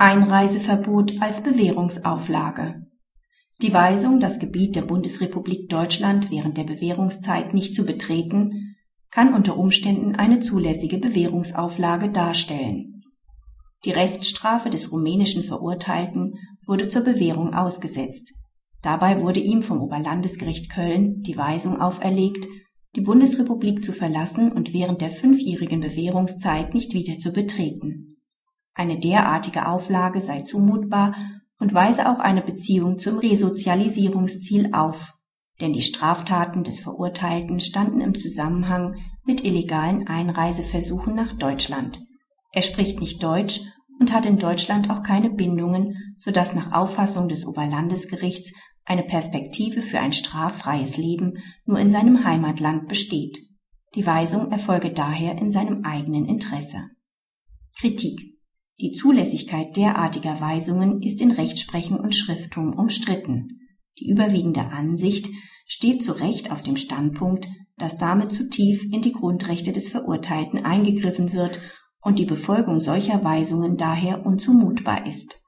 Einreiseverbot als Bewährungsauflage Die Weisung, das Gebiet der Bundesrepublik Deutschland während der Bewährungszeit nicht zu betreten, kann unter Umständen eine zulässige Bewährungsauflage darstellen. Die Reststrafe des rumänischen Verurteilten wurde zur Bewährung ausgesetzt. Dabei wurde ihm vom Oberlandesgericht Köln die Weisung auferlegt, die Bundesrepublik zu verlassen und während der fünfjährigen Bewährungszeit nicht wieder zu betreten. Eine derartige Auflage sei zumutbar und weise auch eine Beziehung zum Resozialisierungsziel auf, denn die Straftaten des Verurteilten standen im Zusammenhang mit illegalen Einreiseversuchen nach Deutschland. Er spricht nicht Deutsch und hat in Deutschland auch keine Bindungen, so dass nach Auffassung des Oberlandesgerichts eine Perspektive für ein straffreies Leben nur in seinem Heimatland besteht. Die Weisung erfolge daher in seinem eigenen Interesse. Kritik Die Zulässigkeit derartiger Weisungen ist in Rechtsprechung und Schrifttum umstritten. Die überwiegende Ansicht steht zu Recht auf dem Standpunkt, dass damit zu tief in die Grundrechte des Verurteilten eingegriffen wird und die Befolgung solcher Weisungen daher unzumutbar ist